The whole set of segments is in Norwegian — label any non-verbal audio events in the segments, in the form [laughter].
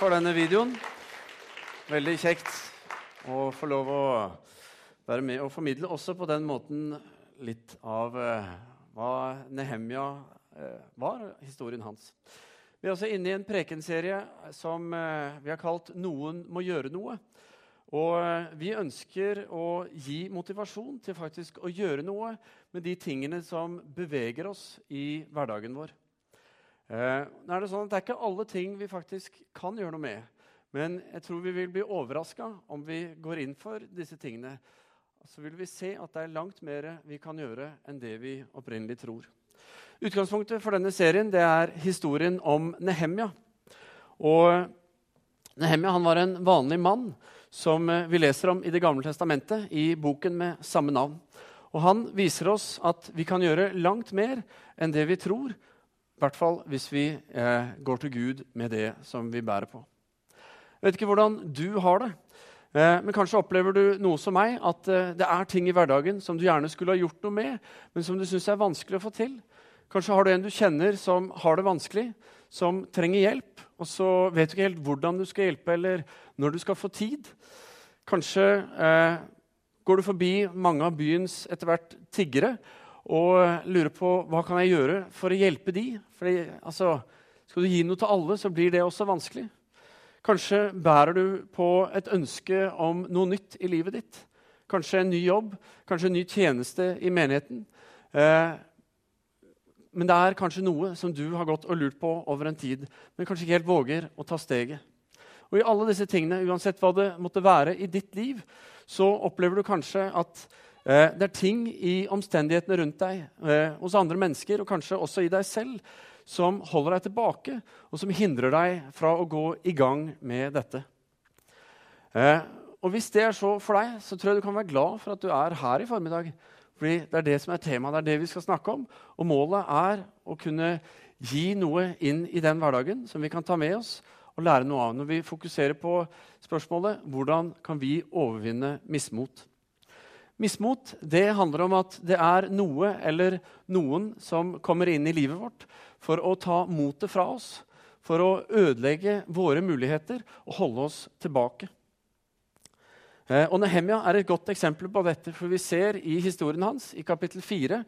for denne videoen. Veldig kjekt å få lov å være med og formidle også på den måten litt av eh, hva Nehemja eh, var, historien hans. Vi er også inne i en prekenserie som eh, vi har kalt 'Noen må gjøre noe'. Og vi ønsker å gi motivasjon til faktisk å gjøre noe med de tingene som beveger oss i hverdagen vår. Eh, nå er Det sånn at det er ikke alle ting vi faktisk kan gjøre noe med. Men jeg tror vi vil bli overraska om vi går inn for disse tingene. Så vil vi se at det er langt mer vi kan gjøre enn det vi opprinnelig tror. Utgangspunktet for denne serien det er historien om Nehemja. Og Nehemja han var en vanlig mann som eh, vi leser om i Det gamle testamentet, i boken med samme navn. Og Han viser oss at vi kan gjøre langt mer enn det vi tror, i hvert fall hvis vi eh, går til Gud med det som vi bærer på. Jeg vet ikke hvordan du har det, eh, men kanskje opplever du noe som meg, at eh, det er ting i hverdagen som du gjerne skulle ha gjort noe med, men som du syns er vanskelig å få til. Kanskje har du en du kjenner som har det vanskelig, som trenger hjelp, og så vet du ikke helt hvordan du skal hjelpe, eller når du skal få tid. Kanskje eh, går du forbi mange av byens etter hvert tiggere og lurer på hva kan jeg gjøre for å hjelpe de. Fordi, altså, skal du gi noe til alle, så blir det også vanskelig. Kanskje bærer du på et ønske om noe nytt i livet ditt. Kanskje en ny jobb, kanskje en ny tjeneste i menigheten. Eh, men det er kanskje noe som du har gått og lurt på over en tid, men kanskje ikke helt våger å ta steget. Og I alle disse tingene, uansett hva det måtte være i ditt liv, så opplever du kanskje at det er ting i omstendighetene rundt deg, eh, hos andre mennesker og kanskje også i deg selv, som holder deg tilbake, og som hindrer deg fra å gå i gang med dette. Eh, og Hvis det er så for deg, så tror jeg du kan være glad for at du er her i formiddag. Fordi det er det som er temaet, det er det vi skal snakke om. Og målet er å kunne gi noe inn i den hverdagen som vi kan ta med oss og lære noe av. Når vi fokuserer på spørsmålet hvordan kan vi overvinne mismot. Mismot det handler om at det er noe eller noen som kommer inn i livet vårt for å ta motet fra oss, for å ødelegge våre muligheter og holde oss tilbake. Eh, og Nehemia er et godt eksempel på dette, for vi ser i historien hans i kapittel 4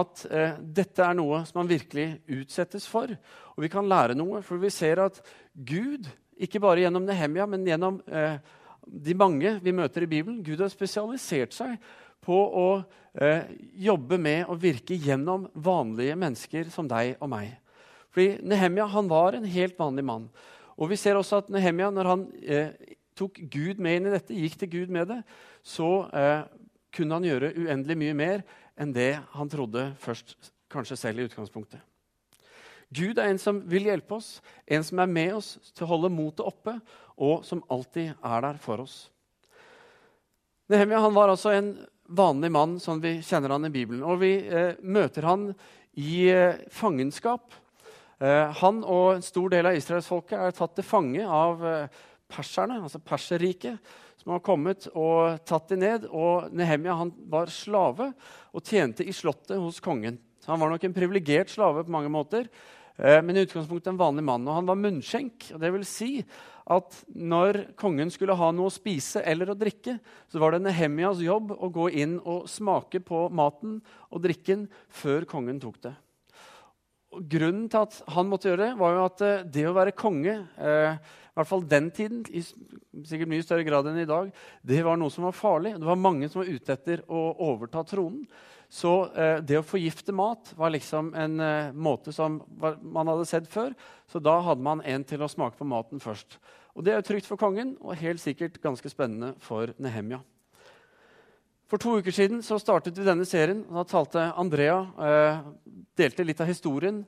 at eh, dette er noe som han virkelig utsettes for. Og vi kan lære noe, for vi ser at Gud, ikke bare gjennom Nehemia, men gjennom eh, de mange vi møter i Bibelen, Gud har spesialisert seg på å eh, jobbe med og virke gjennom vanlige mennesker som deg og meg. Fordi Nehemia han var en helt vanlig mann. Og vi ser også at Nehemia, når han eh, tok Gud med inn i dette, gikk til Gud med det, så eh, kunne han gjøre uendelig mye mer enn det han trodde først, kanskje selv i utgangspunktet. Gud er en som vil hjelpe oss, en som er med oss til å holde motet oppe, og som alltid er der for oss. Nehemia han var altså en vanlig mann, som vi kjenner han i Bibelen. Og vi eh, møter han i eh, fangenskap. Eh, han og en stor del av israelsfolket er tatt til fange av eh, perserne, altså Perserriket, som har kommet og tatt dem ned. Og Nehemia han var slave og tjente i slottet hos kongen. Så han var nok en privilegert slave på mange måter, men i utgangspunktet en vanlig mann. Og han var munnskjenk. og det vil si at når kongen skulle ha noe å spise eller å drikke, så var det Nehemias jobb å gå inn og smake på maten og drikken før kongen tok det. Og grunnen til at han måtte gjøre det, var jo at eh, det å være konge eh, i hvert fall den tiden, i sikkert mye større grad enn i dag, det var noe som var farlig. Det var mange som var ute etter å overta tronen. Så eh, det å forgifte mat var liksom en eh, måte som var, man hadde sett før. Så da hadde man en til å smake på maten først. Og Det er trygt for kongen og helt sikkert ganske spennende for Nehemja. For to uker siden så startet vi denne serien. og Da talte Andrea, eh, delte litt av historien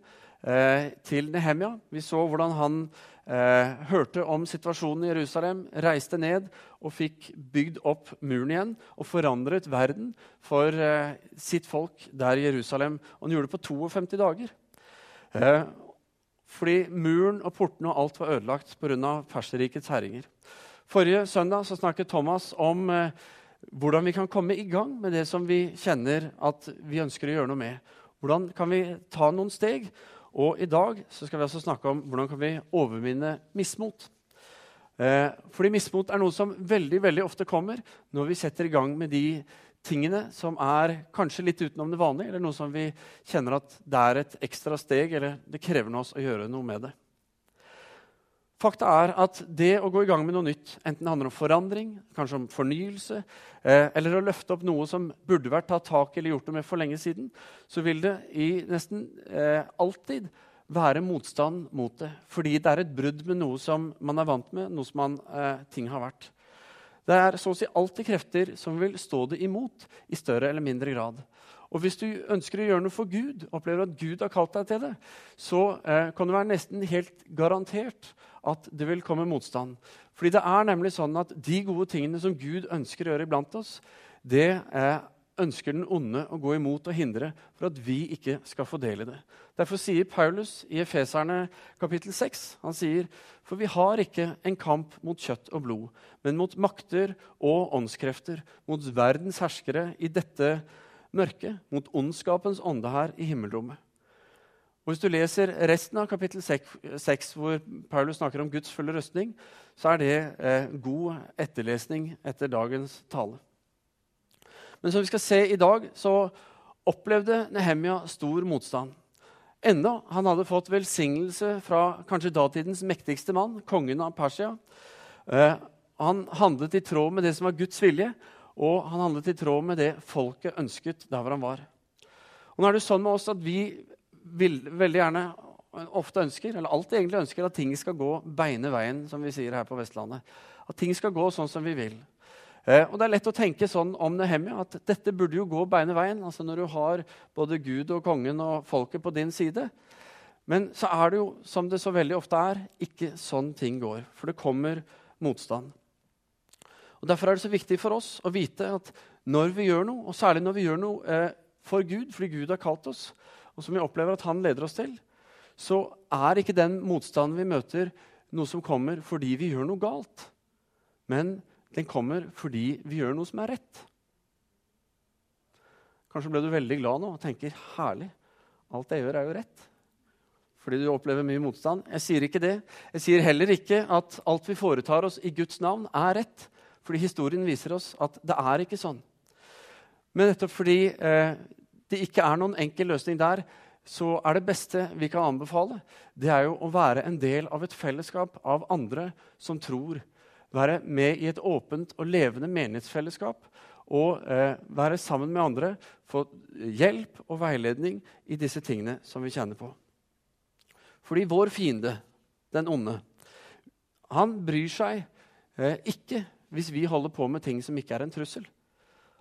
til Nehemja. Vi så hvordan han eh, hørte om situasjonen i Jerusalem, reiste ned og fikk bygd opp muren igjen og forandret verden for eh, sitt folk der i Jerusalem. Og han gjorde det på 52 dager. Eh, fordi muren og portene og alt var ødelagt pga. Perserrikets herringer. Forrige søndag så snakket Thomas om eh, hvordan vi kan komme i gang med det som vi kjenner at vi ønsker å gjøre noe med. Hvordan kan vi ta noen steg? Og i dag skal vi altså snakke om hvordan kan vi overvinne mismot. Eh, fordi mismot er noe som veldig veldig ofte kommer når vi setter i gang med de tingene som er kanskje litt utenom det vanlige, eller noe som vi kjenner at det er et ekstra steg, eller det krever noe oss å gjøre noe med det. Fakta er at det å gå i gang med noe nytt, enten det handler om forandring, kanskje om fornyelse, eh, eller å løfte opp noe som burde vært tatt tak i eller gjort noe med for lenge siden, så vil det i nesten eh, alltid være motstand mot det. Fordi det er et brudd med noe som man er vant med, noe som man, eh, ting har vært. Det er så å si alltid krefter som vil stå det imot i større eller mindre grad. Og hvis du ønsker å gjøre noe for Gud, opplever at Gud har kalt deg til det, så eh, kan du være nesten helt garantert at det vil komme motstand. Fordi det er nemlig sånn at de gode tingene som Gud ønsker å gjøre iblant oss, det eh, ønsker den onde å gå imot og hindre for at vi ikke skal få del i det. Derfor sier Paulus i Efeserne kapittel 6 han sier, for vi har ikke en kamp mot kjøtt og blod, men mot makter og åndskrefter, mot verdens herskere i dette mørket, mot ondskapens ånde her i himmelrommet. Og Hvis du leser resten av kapittel 6, hvor Paulus snakker om Guds fulle rustning, så er det eh, god etterlesning etter dagens tale. Men som vi skal se i dag, så opplevde Nehemia stor motstand. Enda han hadde fått velsignelse fra kanskje datidens mektigste mann, kongen av Persia. Eh, han handlet i tråd med det som var Guds vilje, og han handlet i tråd med det folket ønsket der hvor han var. Og nå er det sånn med oss at vi vil, veldig gjerne ofte ønsker, eller alltid egentlig ønsker at ting skal gå beine veien, som vi sier her på Vestlandet. At ting skal gå sånn som vi vil. Eh, og Det er lett å tenke sånn om Nehemia at dette burde jo gå beine veien. altså Når du har både Gud og kongen og folket på din side. Men så er det jo, som det så veldig ofte er, ikke sånn ting går. For det kommer motstand. Og Derfor er det så viktig for oss å vite at når vi gjør noe, og særlig når vi gjør noe eh, for Gud, fordi Gud har kalt oss, og som vi opplever at Han leder oss til, så er ikke den motstanden vi møter, noe som kommer fordi vi gjør noe galt. Men den kommer fordi vi gjør noe som er rett. Kanskje ble du veldig glad nå og tenker herlig, alt jeg gjør, er jo rett. Fordi du opplever mye motstand. Jeg sier ikke det. Jeg sier heller ikke at alt vi foretar oss i Guds navn, er rett. Fordi historien viser oss at det er ikke sånn. Men nettopp fordi eh, det ikke er noen enkel løsning der, så er det beste vi kan anbefale, det er jo å være en del av et fellesskap av andre som tror være med i et åpent og levende menighetsfellesskap og eh, være sammen med andre, få hjelp og veiledning i disse tingene som vi kjenner på. Fordi vår fiende, den onde, han bryr seg eh, ikke hvis vi holder på med ting som ikke er en trussel.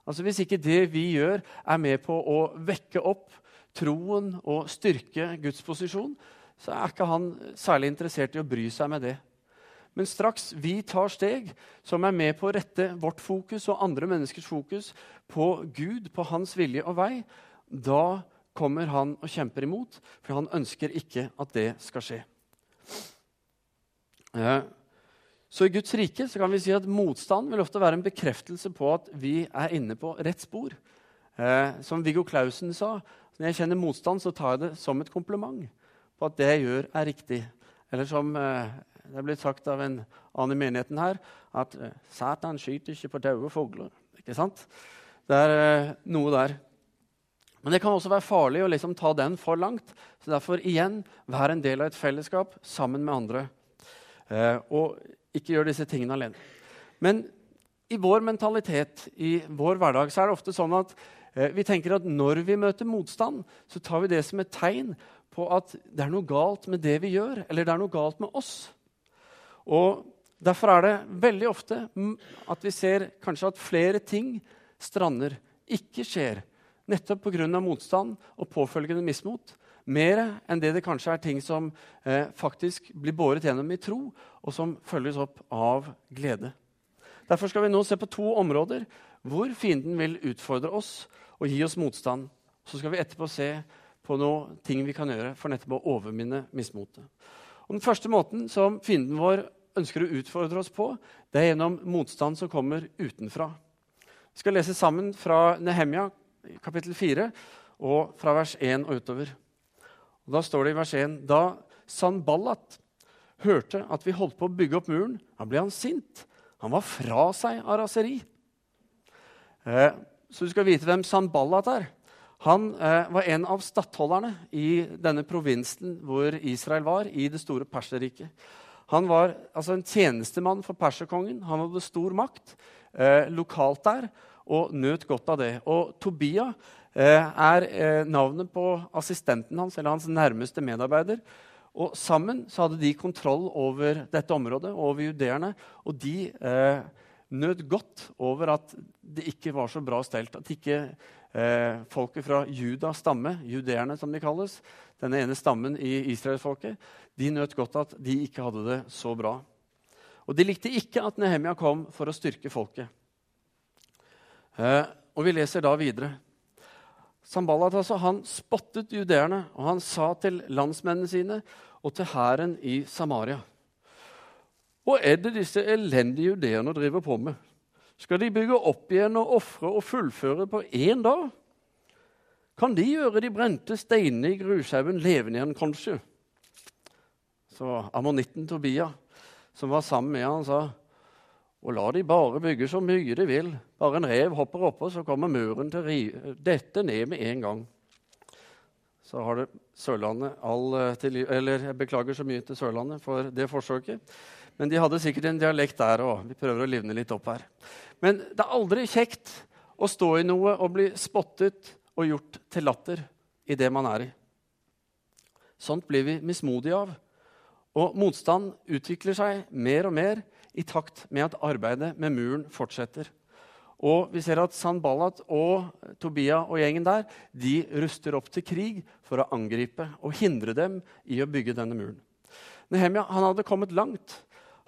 Altså Hvis ikke det vi gjør, er med på å vekke opp troen og styrke Guds posisjon, så er ikke han særlig interessert i å bry seg med det. Men straks vi tar steg som er med på å rette vårt fokus og andre menneskers fokus på Gud, på hans vilje og vei, da kommer han og kjemper imot, for han ønsker ikke at det skal skje. Så i Guds rike så kan vi si at motstand vil ofte være en bekreftelse på at vi er inne på rett spor. Eh, som Viggo Clausen sa, når jeg kjenner motstand, så tar jeg det som et kompliment på at det jeg gjør, er riktig. Eller som eh, det er blitt sagt av en annen i menigheten her at uh, Satan skyter ikke på daue fugler. Ikke sant? Det er eh, noe der. Men det kan også være farlig å liksom ta den for langt. Så derfor igjen, vær en del av et fellesskap sammen med andre. Eh, og ikke gjør disse tingene alene. Men i vår mentalitet, i vår hverdag, så er det ofte sånn at vi tenker at når vi møter motstand, så tar vi det som et tegn på at det er noe galt med det vi gjør, eller det er noe galt med oss. Og Derfor er det veldig ofte at vi ser kanskje at flere ting strander, ikke skjer, nettopp pga. motstand og påfølgende mismot. Mer enn det det kanskje er ting som eh, faktisk blir båret gjennom i tro, og som følges opp av glede. Derfor skal vi nå se på to områder hvor fienden vil utfordre oss og gi oss motstand. Så skal vi etterpå se på noe ting vi kan gjøre for nettopp å overminne mismotet. Den første måten som fienden vår ønsker å utfordre oss på, det er gjennom motstand som kommer utenfra. Vi skal lese sammen fra Nehemia kapittel 4 og fra vers 1 og utover. Og da står det i vers 1.: Da Sanballat hørte at vi holdt på å bygge opp muren, da ble han sint. Han var fra seg av raseri. Eh, så du skal vite hvem Sanballat er. Han eh, var en av stattholderne i denne provinsen hvor Israel var, i det store Perserriket. Han var altså, en tjenestemann for perserkongen. Han hadde stor makt eh, lokalt der og nøt godt av det. Og Tobia eh, er eh, navnet på assistenten hans, eller hans nærmeste medarbeider. Og Sammen så hadde de kontroll over dette området, over judeerne. Og de eh, nøt godt over at det ikke var så bra stelt. At ikke eh, folket fra Judas stamme, judeerne som de kalles, denne ene stammen i israelsfolket, de nøt godt at de ikke hadde det så bra. Og de likte ikke at Nehemia kom for å styrke folket. Eh, og vi leser da videre. Sambalat altså, han spottet judeerne, og han sa til landsmennene sine og til hæren i Samaria Hva er det disse elendige judeerne driver på med? Skal de bygge opp igjen og ofre og fullføre på én dag? Kan de gjøre de brente steinene i grushaugen levende igjen, kanskje? Så ammonitten Tobia, som var sammen med han, sa og la de bare bygge så mye de vil. Bare en rev hopper oppå, så kommer muren til å dette ned med en gang. Så har det Sørlandet all eh, til Eller jeg beklager så mye til Sørlandet for det forsøket. Men de hadde sikkert en dialekt der òg. Vi prøver å livne litt opp her. Men det er aldri kjekt å stå i noe og bli spottet og gjort til latter i det man er i. Sånt blir vi mismodige av. Og motstand utvikler seg mer og mer i takt med at arbeidet med muren fortsetter. Og vi ser at Sanballat og Tobia og gjengen der de ruster opp til krig for å angripe og hindre dem i å bygge denne muren. Nehemia han hadde kommet langt.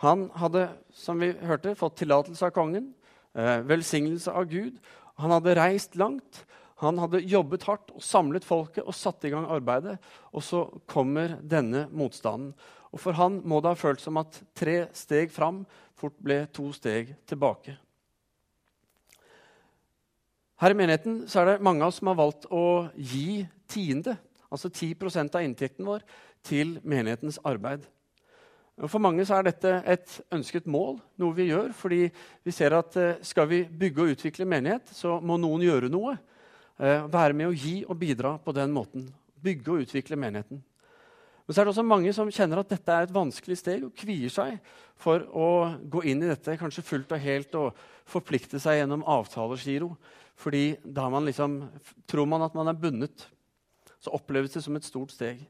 Han hadde som vi hørte, fått tillatelse av kongen, eh, velsignelse av Gud. Han hadde reist langt. Han hadde jobbet hardt og samlet folket og satt i gang arbeidet. Og så kommer denne motstanden. Og For han må det ha følt som at tre steg fram fort ble to steg tilbake. Her i menigheten er det mange av oss som har valgt å gi tiende, altså 10% av inntekten vår, til menighetens arbeid. For mange er dette et ønsket mål, noe vi gjør. fordi vi ser at eh, skal vi bygge og utvikle menighet, så må noen gjøre noe. Eh, være med å gi og bidra på den måten. Bygge og utvikle menigheten. Men så er det også mange som kjenner at dette er et vanskelig steg og kvier seg for å gå inn i dette kanskje fullt og helt og forplikte seg gjennom avtalegiro. Fordi da man liksom, tror man at man er bundet. Så oppleves det som et stort steg.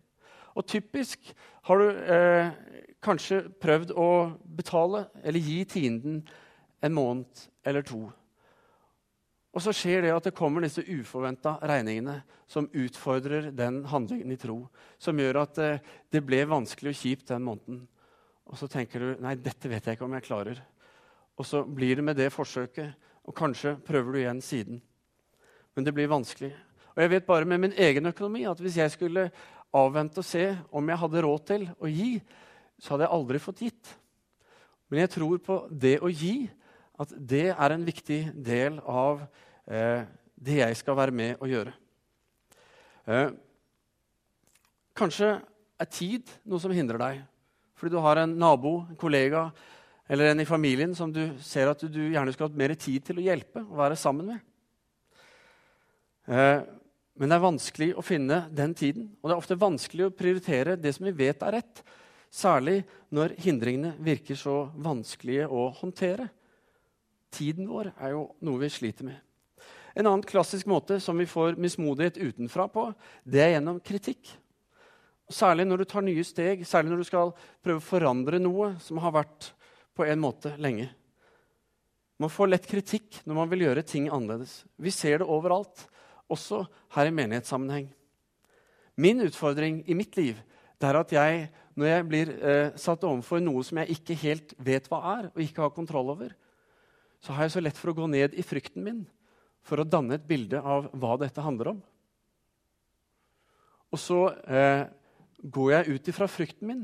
Og typisk har du eh, kanskje prøvd å betale eller gi tienden en måned eller to. Og så skjer det at det kommer disse uforventa regningene som utfordrer den handlingen i tro. Som gjør at eh, det ble vanskelig og kjipt den måneden. Og så tenker du nei, dette vet jeg ikke om jeg klarer. Og så blir det med det forsøket, og kanskje prøver du igjen siden. Men det blir vanskelig. Og jeg vet bare med min egen økonomi at hvis jeg skulle avvente og se om jeg hadde råd til å gi, så hadde jeg aldri fått gitt. Men jeg tror på det å gi at det er en viktig del av eh, det jeg skal være med å gjøre. Eh, kanskje er tid noe som hindrer deg, fordi du har en nabo, en kollega eller en i familien som du ser at du, gjerne skulle hatt mer tid til å hjelpe og være sammen med. Eh, men det er vanskelig å finne den tiden, og det er ofte vanskelig å prioritere det som vi vet er rett. Særlig når hindringene virker så vanskelige å håndtere. Tiden vår er jo noe vi sliter med. En annen klassisk måte som vi får mismodighet utenfra på, det er gjennom kritikk. Særlig når du tar nye steg, særlig når du skal prøve å forandre noe som har vært på en måte lenge. Man får lett kritikk når man vil gjøre ting annerledes. Vi ser det overalt, også her i menighetssammenheng. Min utfordring i mitt liv det er at jeg, når jeg blir eh, satt overfor noe som jeg ikke helt vet hva er, og ikke har kontroll over, så har jeg så lett for å gå ned i frykten min for å danne et bilde av hva dette handler om. Og så eh, går jeg ut ifra frykten min,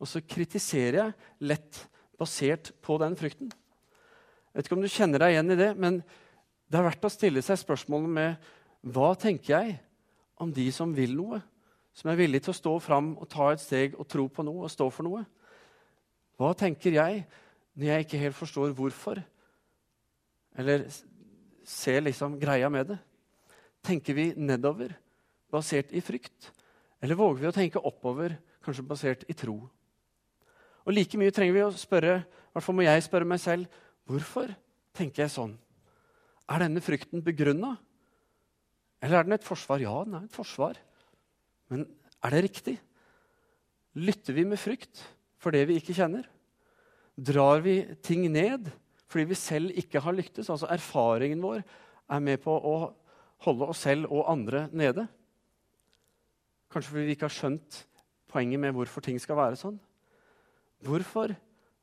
og så kritiserer jeg lett basert på den frykten. Jeg vet ikke om du kjenner deg igjen i det, men det er verdt å stille seg spørsmålet med hva tenker jeg om de som vil noe, som er villige til å stå fram og ta et steg og tro på noe og stå for noe? Hva tenker jeg når jeg ikke helt forstår hvorfor? Eller ser liksom greia med det? Tenker vi nedover, basert i frykt? Eller våger vi å tenke oppover, kanskje basert i tro? Og like mye trenger vi å spørre, i hvert fall må jeg spørre meg selv, hvorfor tenker jeg sånn? Er denne frykten begrunna? Eller er den et forsvar? Ja, den er et forsvar. Men er det riktig? Lytter vi med frykt for det vi ikke kjenner? Drar vi ting ned fordi vi selv ikke har lyktes? Altså erfaringen vår er med på å holde oss selv og andre nede? Kanskje fordi vi ikke har skjønt poenget med hvorfor ting skal være sånn? Hvorfor?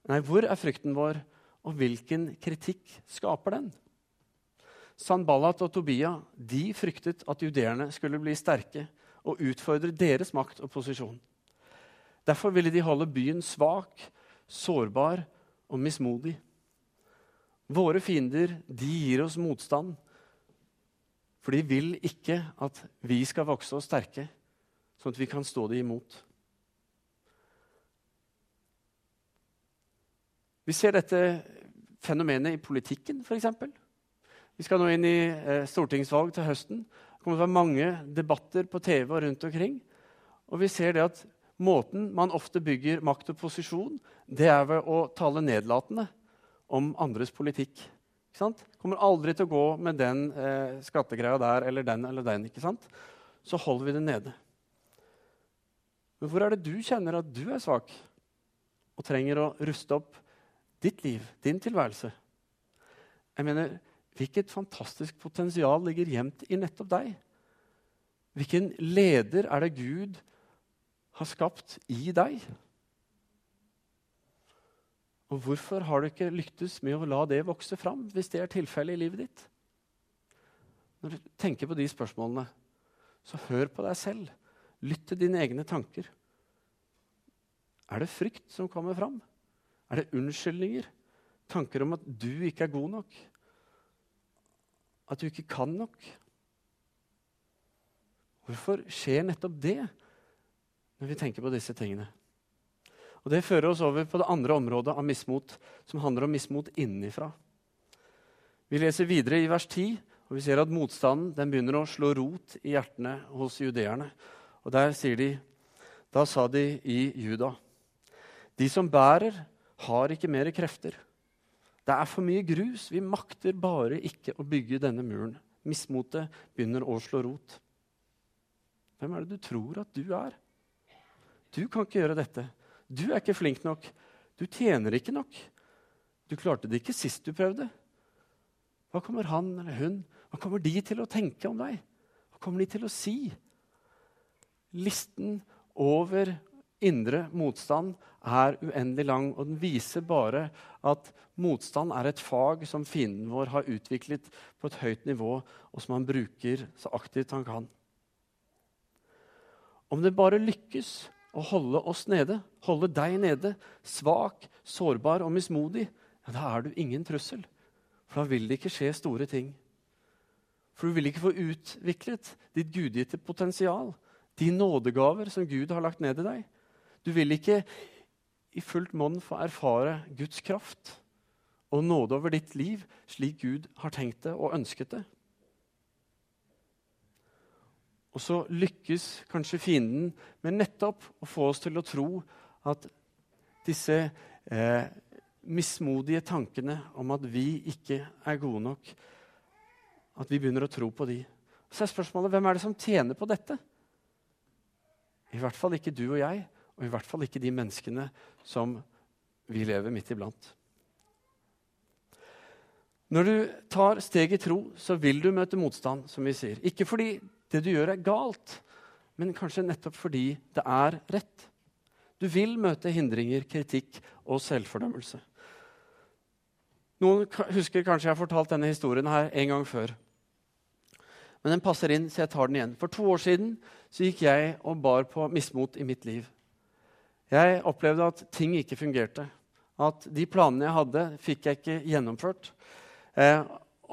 Nei, hvor er frykten vår, og hvilken kritikk skaper den? Sanballat og Tobia de fryktet at judeerne skulle bli sterke og utfordre deres makt og posisjon. Derfor ville de holde byen svak, sårbar og mismodig. Våre fiender de gir oss motstand, for de vil ikke at vi skal vokse oss sterke, sånn at vi kan stå dem imot. Vi ser dette fenomenet i politikken, f.eks. Vi skal nå inn i eh, stortingsvalg til høsten. Det kommer til å være mange debatter på TV og rundt omkring. Og vi ser det at måten man ofte bygger makt og posisjon, det er ved å tale nedlatende om andres politikk. Ikke sant? Kommer aldri til å gå med den eh, skattegreia der eller den eller den. ikke sant? Så holder vi det nede. Men hvor er det du kjenner at du er svak og trenger å ruste opp ditt liv, din tilværelse? Jeg mener, Hvilket fantastisk potensial ligger gjemt i nettopp deg? Hvilken leder er det Gud har skapt i deg? Og hvorfor har du ikke lyktes med å la det vokse fram, hvis det er tilfellet i livet ditt? Når du tenker på de spørsmålene, så hør på deg selv. Lytt til dine egne tanker. Er det frykt som kommer fram? Er det unnskyldninger? Tanker om at du ikke er god nok? At du ikke kan nok? Hvorfor skjer nettopp det når vi tenker på disse tingene? Og Det fører oss over på det andre området av mismot, som handler om mismot innenfra. Vi leser videre i vers 10, og vi ser at motstanden begynner å slå rot i hjertene hos judeerne. Og Der sier de Da sa de i Juda De som bærer, har ikke mer krefter. Det er for mye grus. Vi makter bare ikke å bygge denne muren. Mismotet begynner å slå rot. Hvem er det du tror at du er? Du kan ikke gjøre dette. Du er ikke flink nok. Du tjener ikke nok. Du klarte det ikke sist du prøvde. Hva kommer han eller hun Hva kommer de til å tenke om deg? Hva kommer de til å si? Listen over indre motstand er uendelig lang, og den viser bare at motstand er et fag som fienden vår har utviklet på et høyt nivå, og som han bruker så aktivt han kan. Om det bare lykkes å holde oss nede, holde deg nede, svak, sårbar og mismodig, ja, da er du ingen trussel. For da vil det ikke skje store ting. For du vil ikke få utviklet ditt gudgitte potensial, de nådegaver som Gud har lagt ned i deg. Du vil ikke i fullt monn få erfare Guds kraft og nåde over ditt liv slik Gud har tenkt det og ønsket det. Og så lykkes kanskje fienden med nettopp å få oss til å tro at disse eh, mismodige tankene om at vi ikke er gode nok, at vi begynner å tro på de. Så er spørsmålet hvem er det som tjener på dette? I hvert fall ikke du og jeg, og i hvert fall ikke de menneskene som vi lever midt iblant. Når du tar steg i tro, så vil du møte motstand, som vi sier. Ikke fordi det du gjør, er galt, men kanskje nettopp fordi det er rett. Du vil møte hindringer, kritikk og selvfordømmelse. Noen husker kanskje jeg har fortalt denne historien her en gang før. Men den passer inn, så jeg tar den igjen. For to år siden så gikk jeg og bar på mismot i mitt liv. Jeg opplevde at ting ikke fungerte. At de planene jeg hadde, fikk jeg ikke gjennomført. Jeg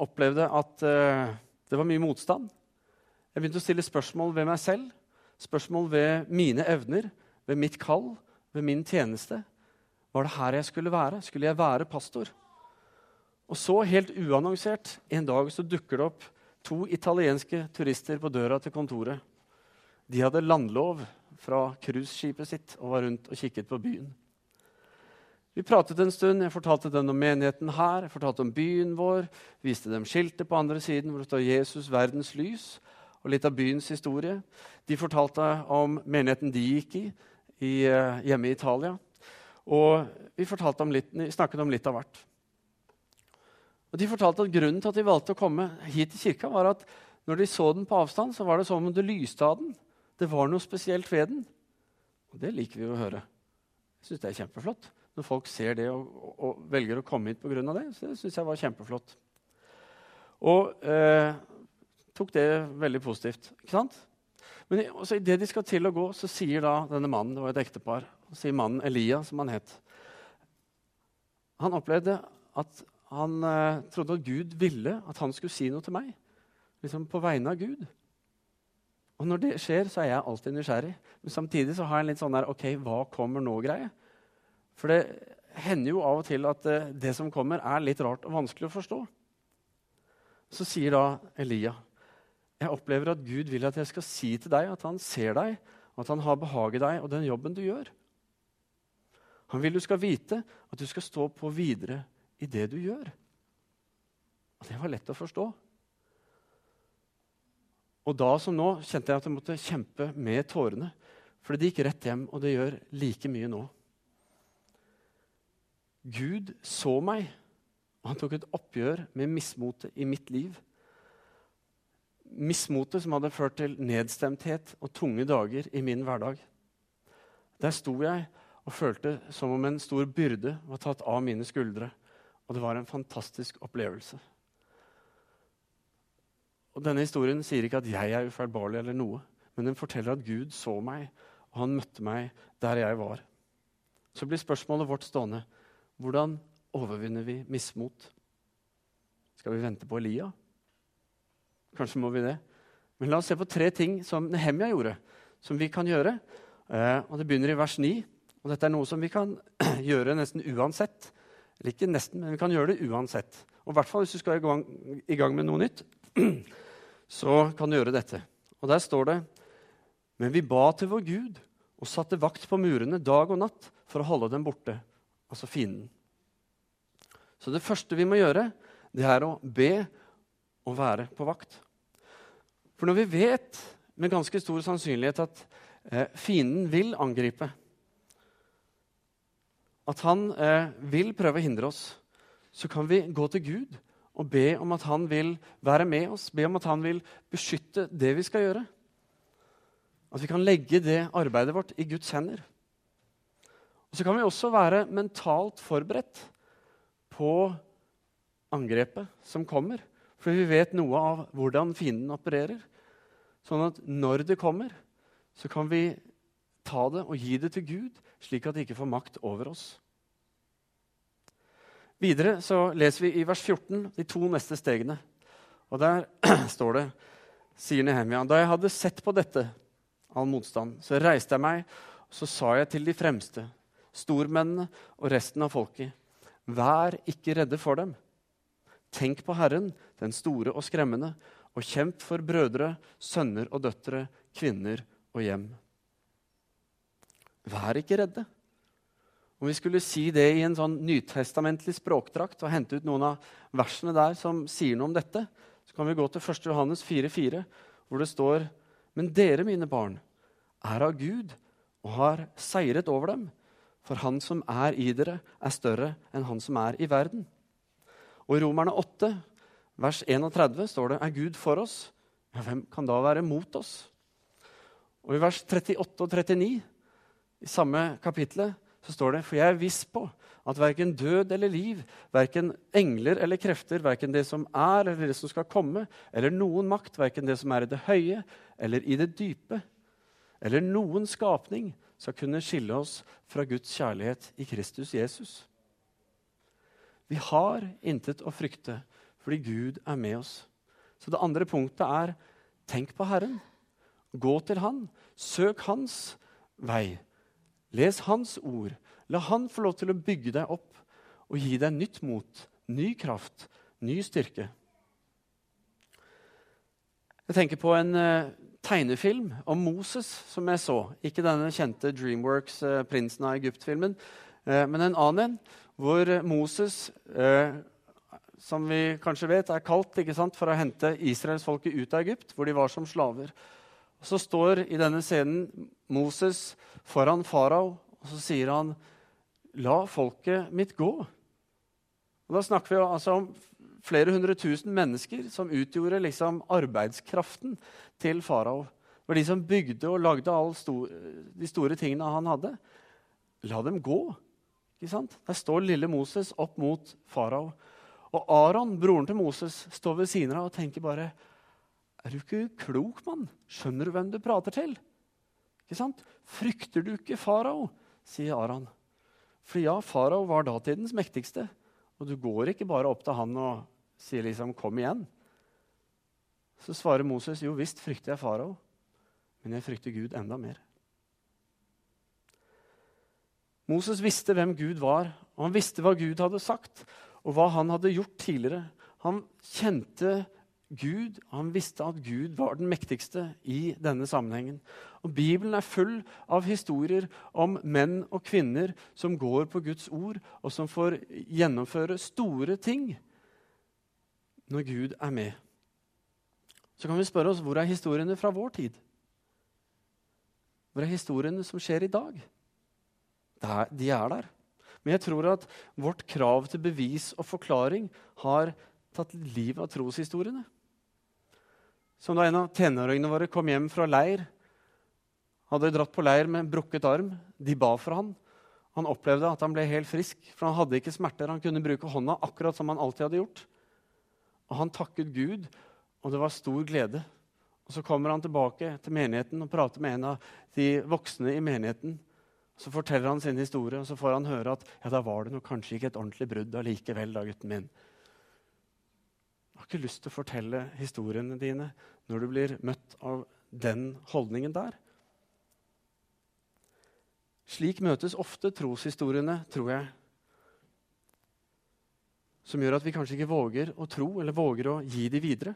opplevde at uh, det var mye motstand. Jeg begynte å stille spørsmål ved meg selv, spørsmål ved mine evner, ved mitt kall, ved min tjeneste. Var det her jeg skulle være? Skulle jeg være pastor? Og så, helt uannonsert, en dag så dukker det opp to italienske turister på døra til kontoret. De hadde landlov fra cruiseskipet sitt og var rundt og kikket på byen. Vi pratet en stund. Jeg fortalte dem om menigheten her, jeg fortalte om byen vår, viste dem skiltet på andre siden hvor det står 'Jesus, verdens lys', og litt av byens historie. De fortalte om menigheten de gikk i, i eh, hjemme i Italia. Og vi, om litt, snakket om litt av hvert. Og De fortalte at grunnen til at de valgte å komme hit til kirka, var at når de så den på avstand, så var det som om det lyste av den. Det var noe spesielt ved den. Og det liker vi å høre. Jeg syns det er kjempeflott når folk ser det og, og, og velger å komme hit pga. det. Så det syns jeg var kjempeflott. Og eh, tok det veldig positivt. ikke sant? Men idet de skal til å gå, så sier da denne mannen Det var et ektepar. sier mannen Elia, som han het. Han opplevde at han eh, trodde at Gud ville at han skulle si noe til meg. Liksom på vegne av Gud. Og når det skjer, så er jeg alltid nysgjerrig. Men samtidig så har jeg en litt sånn der OK, hva kommer nå-greie? For det hender jo av og til at eh, det som kommer, er litt rart og vanskelig å forstå. Så sier da Elia, jeg opplever at Gud vil at jeg skal si til deg at han ser deg, og at han har behag i deg og den jobben du gjør. Han vil du skal vite at du skal stå på videre i det du gjør. Og det var lett å forstå. Og da som nå kjente jeg at jeg måtte kjempe med tårene. For det gikk rett hjem, og det gjør like mye nå. Gud så meg, og han tok et oppgjør med mismotet i mitt liv. Mismotet som hadde ført til nedstemthet og tunge dager i min hverdag. Der sto jeg og følte som om en stor byrde var tatt av mine skuldre. Og det var en fantastisk opplevelse. Og Denne historien sier ikke at jeg er ufeilbarlig, eller noe, men den forteller at Gud så meg, og han møtte meg der jeg var. Så blir spørsmålet vårt stående hvordan overvinner vi mismot? Skal vi vente på Elia? Kanskje må vi det. Men la oss se på tre ting som Nehemia gjorde, som vi kan gjøre. Eh, og Det begynner i vers 9. Og dette er noe som vi kan [clears throat] gjøre nesten uansett. Eller ikke nesten, men vi kan gjøre det uansett. Og i hvert fall hvis du skal i gang, med noe nytt, [clears throat] så kan du gjøre dette. Og der står det Men vi ba til vår Gud og satte vakt på murene dag og natt for å holde dem borte altså fienden. Så det første vi må gjøre, det er å be og være på vakt. For når vi vet med ganske stor sannsynlighet at eh, fienden vil angripe, at han eh, vil prøve å hindre oss, så kan vi gå til Gud og be om at han vil være med oss, be om at han vil beskytte det vi skal gjøre. At vi kan legge det arbeidet vårt i Guds hender. Og Så kan vi også være mentalt forberedt på angrepet som kommer. For vi vet noe av hvordan fienden opererer. Sånn at når det kommer, så kan vi ta det og gi det til Gud, slik at det ikke får makt over oss. Videre så leser vi i vers 14 de to neste stegene. Og der [clears throat] står det, sier Nehemia, da jeg hadde sett på dette, all motstand, så reiste jeg meg, og så sa jeg til de fremste, stormennene og resten av folket. Vær ikke redde for dem. Tenk på Herren, den store og skremmende, og kjemp for brødre, sønner og døtre, kvinner og hjem. Vær ikke redde. Om vi skulle si det i en sånn nytestamentlig språkdrakt og hente ut noen av versene der som sier noe om dette, så kan vi gå til 1. Johannes 4,4, hvor det står Men dere, mine barn, er av Gud og har seiret over dem. For han som er i dere, er større enn han som er i verden. Og i Romerne 8, vers 31, står det er Gud for oss. Ja, hvem kan da være mot oss? Og i vers 38 og 39 i samme kapitlet så står det For jeg er viss på at verken død eller liv, verken engler eller krefter, verken det som er eller det som skal komme, eller noen makt, verken det som er i det høye eller i det dype, eller noen skapning, skal kunne skille oss fra Guds kjærlighet i Kristus Jesus. Vi har intet å frykte fordi Gud er med oss. Så det andre punktet er tenk på Herren. Gå til Han. Søk Hans vei. Les Hans ord. La han få lov til å bygge deg opp og gi deg nytt mot, ny kraft, ny styrke. Jeg tenker på en uh, tegnefilm om Moses som jeg så. Ikke denne kjente Dreamworks uh, 'Prinsen av Egypt'-filmen, uh, men en annen en, hvor Moses, som vi kanskje vet, er kalt sant, for å hente israelsfolket ut av Egypt, hvor de var som slaver. Og Så står i denne scenen Moses foran farao, og så sier han, 'La folket mitt gå'. Og Da snakker vi altså om flere hundre tusen mennesker som utgjorde liksom arbeidskraften til farao. Det var de som bygde og lagde stor, de store tingene han hadde. La dem gå. Der står lille Moses opp mot farao. Og Aron, broren til Moses, står ved siden av og tenker bare Er du ikke klok, mann? Skjønner du hvem du prater til? Ikke sant? Frykter du ikke farao? sier Aron. For ja, farao var datidens mektigste. Og du går ikke bare opp til han og sier liksom 'kom igjen'. Så svarer Moses, 'Jo visst frykter jeg farao, men jeg frykter Gud enda mer'. Moses visste hvem Gud var, og han visste hva Gud hadde sagt, og hva han hadde gjort tidligere. Han kjente Gud, han visste at Gud var den mektigste i denne sammenhengen. Og Bibelen er full av historier om menn og kvinner som går på Guds ord, og som får gjennomføre store ting når Gud er med. Så kan vi spørre oss hvor er historiene fra vår tid? Hvor er historiene som skjer i dag? De er der. Men jeg tror at vårt krav til bevis og forklaring har tatt livet av troshistoriene. Som da en av tenåringene våre kom hjem fra leir, hadde dratt på leir med brukket arm. De ba for han. Han opplevde at han ble helt frisk, for han hadde ikke smerter. Han kunne bruke hånda akkurat som han alltid hadde gjort. Og han takket Gud, og det var stor glede. Og Så kommer han tilbake til menigheten og prater med en av de voksne i menigheten. Så forteller han sin historie, og så får han høre at ja, da var det nok kanskje ikke et ordentlig brudd allikevel, da, gutten min Jeg har ikke lyst til å fortelle historiene dine når du blir møtt av den holdningen der. Slik møtes ofte troshistoriene, tror jeg, som gjør at vi kanskje ikke våger å tro eller våger å gi de videre.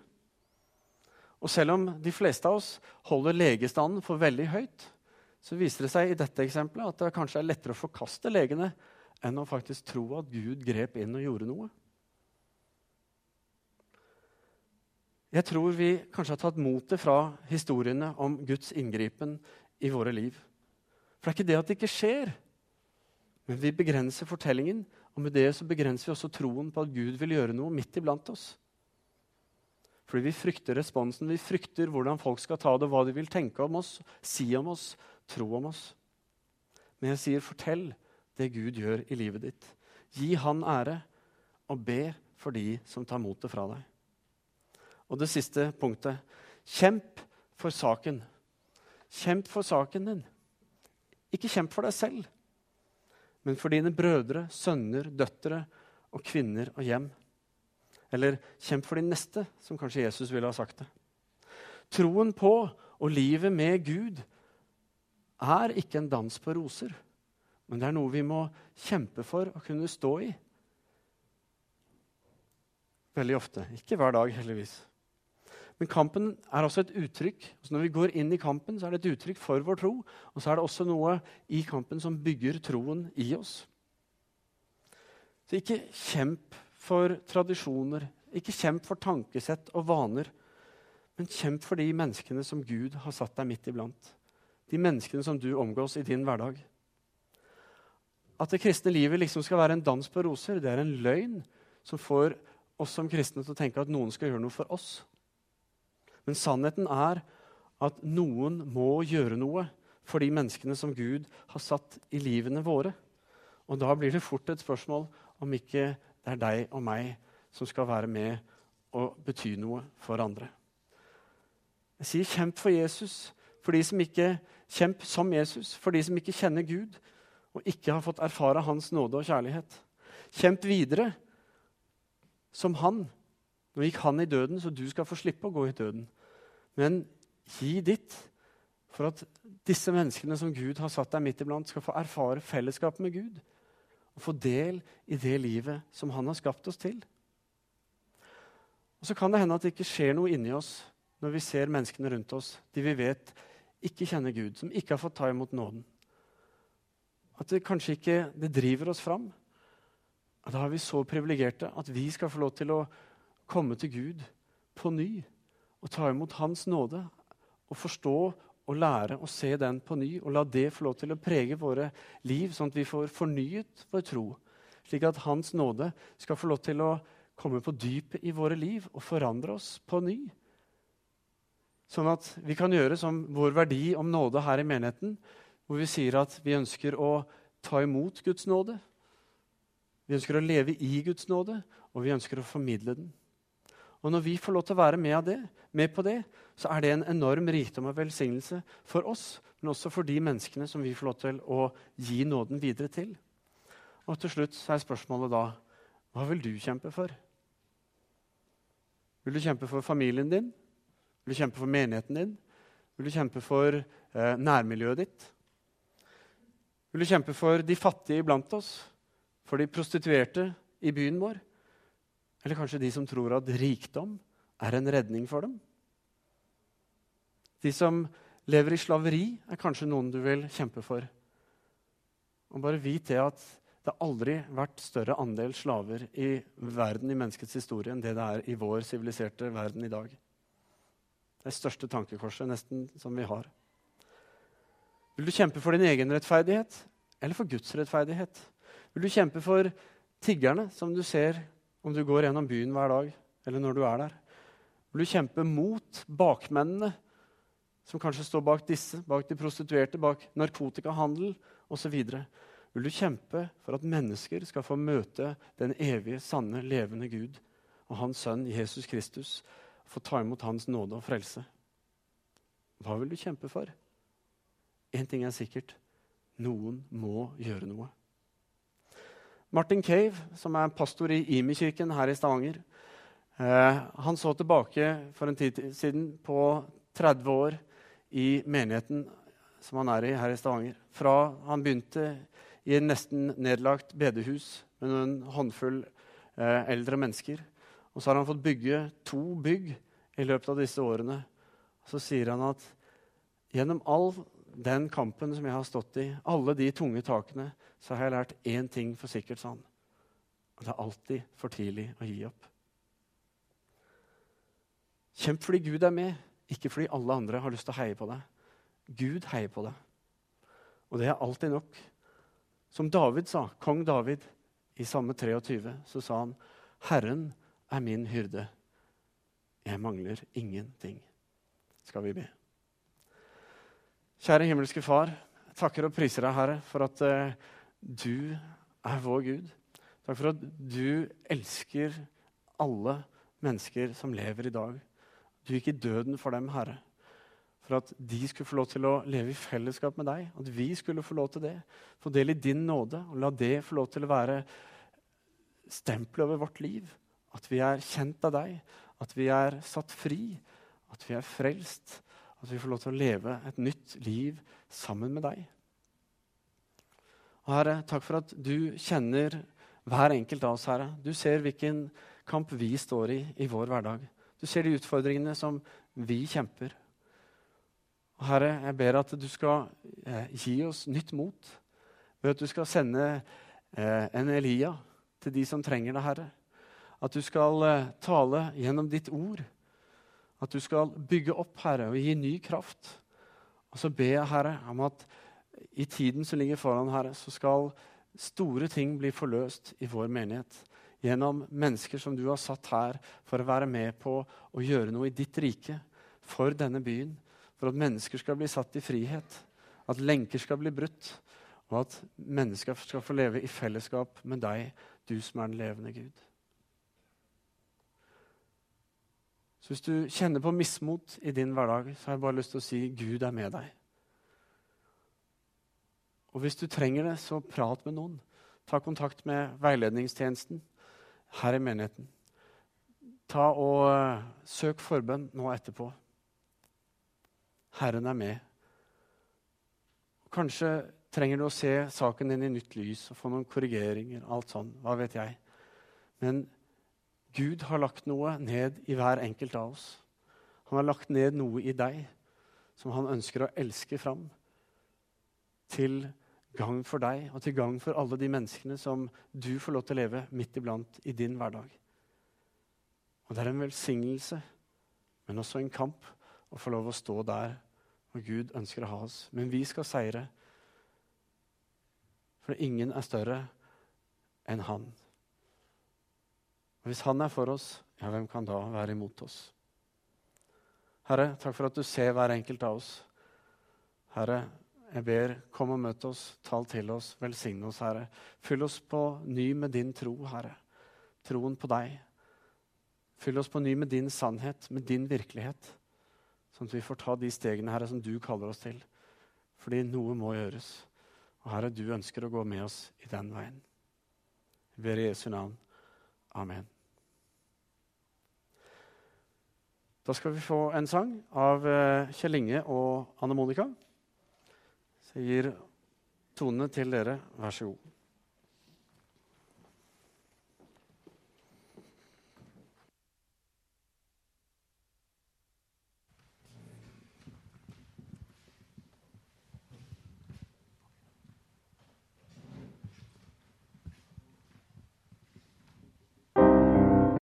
Og selv om de fleste av oss holder legestanden for veldig høyt, så viser det seg i dette eksempelet at det kanskje er lettere å forkaste legene enn å faktisk tro at Gud grep inn og gjorde noe. Jeg tror vi kanskje har tatt motet fra historiene om Guds inngripen i våre liv. For det er ikke det at det ikke skjer, men vi begrenser fortellingen. Og med det så begrenser vi også troen på at Gud vil gjøre noe midt iblant oss. Fordi vi frykter responsen, vi frykter hvordan folk skal ta det, hva de vil tenke om oss, si om oss, tro om oss. Men jeg sier, fortell det Gud gjør i livet ditt. Gi Han ære, og be for de som tar motet fra deg. Og det siste punktet kjemp for saken. Kjemp for saken din. Ikke kjemp for deg selv, men for dine brødre, sønner, døtre og kvinner og hjem. Eller kjemp for din neste, som kanskje Jesus ville ha sagt det. Troen på og livet med Gud er ikke en dans på roser, men det er noe vi må kjempe for å kunne stå i. Veldig ofte. Ikke hver dag, heldigvis. Men kampen er også et uttrykk. Så når vi går inn i kampen, så er det et uttrykk for vår tro. Og så er det også noe i kampen som bygger troen i oss. Så ikke kjemp for tradisjoner, ikke kjemp for tankesett og vaner. Men kjemp for de menneskene som Gud har satt deg midt iblant. De menneskene som du omgås i din hverdag. At det kristne livet liksom skal være en dans på roser, det er en løgn som får oss som kristne til å tenke at noen skal gjøre noe for oss. Men sannheten er at noen må gjøre noe for de menneskene som Gud har satt i livene våre. Og da blir det fort et spørsmål om ikke det er deg og meg som skal være med og bety noe for andre. Jeg sier kjemp for Jesus, for de som ikke kjemp som Jesus, for de som ikke kjenner Gud og ikke har fått erfare Hans nåde og kjærlighet. Kjemp videre som Han nå gikk han i døden, så du skal få slippe å gå i døden. Men gi ditt For at disse menneskene som Gud har satt deg midt iblant, skal få erfare fellesskap med Gud. Og få del i det livet som han har skapt oss til. Og Så kan det hende at det ikke skjer noe inni oss når vi ser menneskene rundt oss, de vi vet ikke kjenner Gud, som ikke har fått ta imot nåden. At det kanskje ikke det driver oss fram. Da er vi så privilegerte at vi skal få lov til å komme til Gud på ny og ta imot Hans nåde og forstå og lære å se den på ny og la det få lov til å prege våre liv, sånn at vi får fornyet vår tro, slik at Hans nåde skal få lov til å komme på dypet i våre liv og forandre oss på ny. Sånn at vi kan gjøre som vår verdi om nåde her i menigheten, hvor vi sier at vi ønsker å ta imot Guds nåde. Vi ønsker å leve i Guds nåde, og vi ønsker å formidle den. Og Når vi får lov til å være med, det, med, på det, så er det en enorm rikdom og velsignelse for oss, men også for de menneskene som vi får lov til å gi nåden videre til. Og til slutt er spørsmålet da hva vil du kjempe for? Vil du kjempe for familien din? Vil du kjempe for menigheten din? Vil du kjempe for eh, nærmiljøet ditt? Vil du kjempe for de fattige iblant oss? For de prostituerte i byen vår? Eller kanskje de som tror at rikdom er en redning for dem? De som lever i slaveri, er kanskje noen du vil kjempe for. Og bare vit det at det har aldri vært større andel slaver i verden i menneskets historie enn det det er i vår siviliserte verden i dag. Det største tankekorset nesten som vi har. Vil du kjempe for din egen rettferdighet eller for Guds rettferdighet? Vil du kjempe for tiggerne som du ser om du går gjennom byen hver dag, eller når du er der? Vil du kjempe mot bakmennene som kanskje står bak disse, bak de prostituerte, bak narkotikahandel osv.? Vil du kjempe for at mennesker skal få møte den evige, sanne, levende Gud og Hans sønn Jesus Kristus? Få ta imot Hans nåde og frelse. Hva vil du kjempe for? Én ting er sikkert noen må gjøre noe. Martin Cave, som er pastor i Imi-kirken her i Stavanger, eh, han så tilbake for en tid siden på 30 år i menigheten som han er i her i Stavanger. Fra han begynte i et nesten nedlagt bedehus med en håndfull eh, eldre mennesker og så har han fått bygge to bygg i løpet av disse årene. Så sier han at gjennom all den kampen som jeg har stått i, alle de tunge takene, så har jeg lært én ting for sikkert, sa han. Det er alltid for tidlig å gi opp. Kjemp fordi Gud er med, ikke fordi alle andre har lyst til å heie på deg. Gud heier på deg. Og det er alltid nok. Som David sa, kong David i samme 23, så sa han Herren er min hyrde. Jeg mangler ingenting. Skal vi be. Kjære himmelske Far, takker og priser deg, Herre, for at uh, du er vår Gud. Takk for at du elsker alle mennesker som lever i dag. Du gikk i døden for dem, Herre. For at de skulle få lov til å leve i fellesskap med deg. At vi skulle få lov til det. Få del i din nåde, og la det få lov til å være stempelet over vårt liv. At vi er kjent av deg, at vi er satt fri, at vi er frelst. At vi får lov til å leve et nytt liv sammen med deg. Og Herre, takk for at du kjenner hver enkelt av oss, Herre. Du ser hvilken kamp vi står i i vår hverdag. Du ser de utfordringene som vi kjemper. Og Herre, jeg ber at du skal eh, gi oss nytt mot ved at du skal sende eh, en Elia til de som trenger det, Herre. At du skal eh, tale gjennom ditt ord. At du skal bygge opp, Herre, og gi ny kraft. Og så ber jeg, Herre, om at i tiden som ligger foran, Herre, så skal store ting bli forløst i vår menighet. Gjennom mennesker som du har satt her for å være med på å gjøre noe i ditt rike. For denne byen. For at mennesker skal bli satt i frihet. At lenker skal bli brutt. Og at mennesker skal få leve i fellesskap med deg, du som er den levende Gud. Så hvis du kjenner på mismot i din hverdag, så har jeg bare lyst til å si Gud er med deg. Og hvis du trenger det, så prat med noen. Ta kontakt med veiledningstjenesten her i menigheten. Ta og uh, Søk forbønn nå etterpå. Herren er med. Kanskje trenger du å se saken din i nytt lys og få noen korrigeringer. alt sånn, hva vet jeg. Men Gud har lagt noe ned i hver enkelt av oss. Han har lagt ned noe i deg som han ønsker å elske fram. Til gang for deg og til gang for alle de menneskene som du får lov til å leve midt iblant i din hverdag. Og det er en velsignelse, men også en kamp, å få lov å stå der hvor Gud ønsker å ha oss. Men vi skal seire, for ingen er større enn Han. Og Hvis Han er for oss, ja, hvem kan da være imot oss? Herre, takk for at du ser hver enkelt av oss. Herre, jeg ber, kom og møt oss, tal til oss, velsigne oss, Herre. Fyll oss på ny med din tro, Herre. Troen på deg. Fyll oss på ny med din sannhet, med din virkelighet. Sånn at vi får ta de stegene, Herre, som du kaller oss til. Fordi noe må gjøres. Og Herre, du ønsker å gå med oss i den veien. Vi ber i Jesu navn. Amen. Da skal vi få en sang av eh, Kjell Inge og Anne Monica. Jeg gir tonene til dere. Vær så god.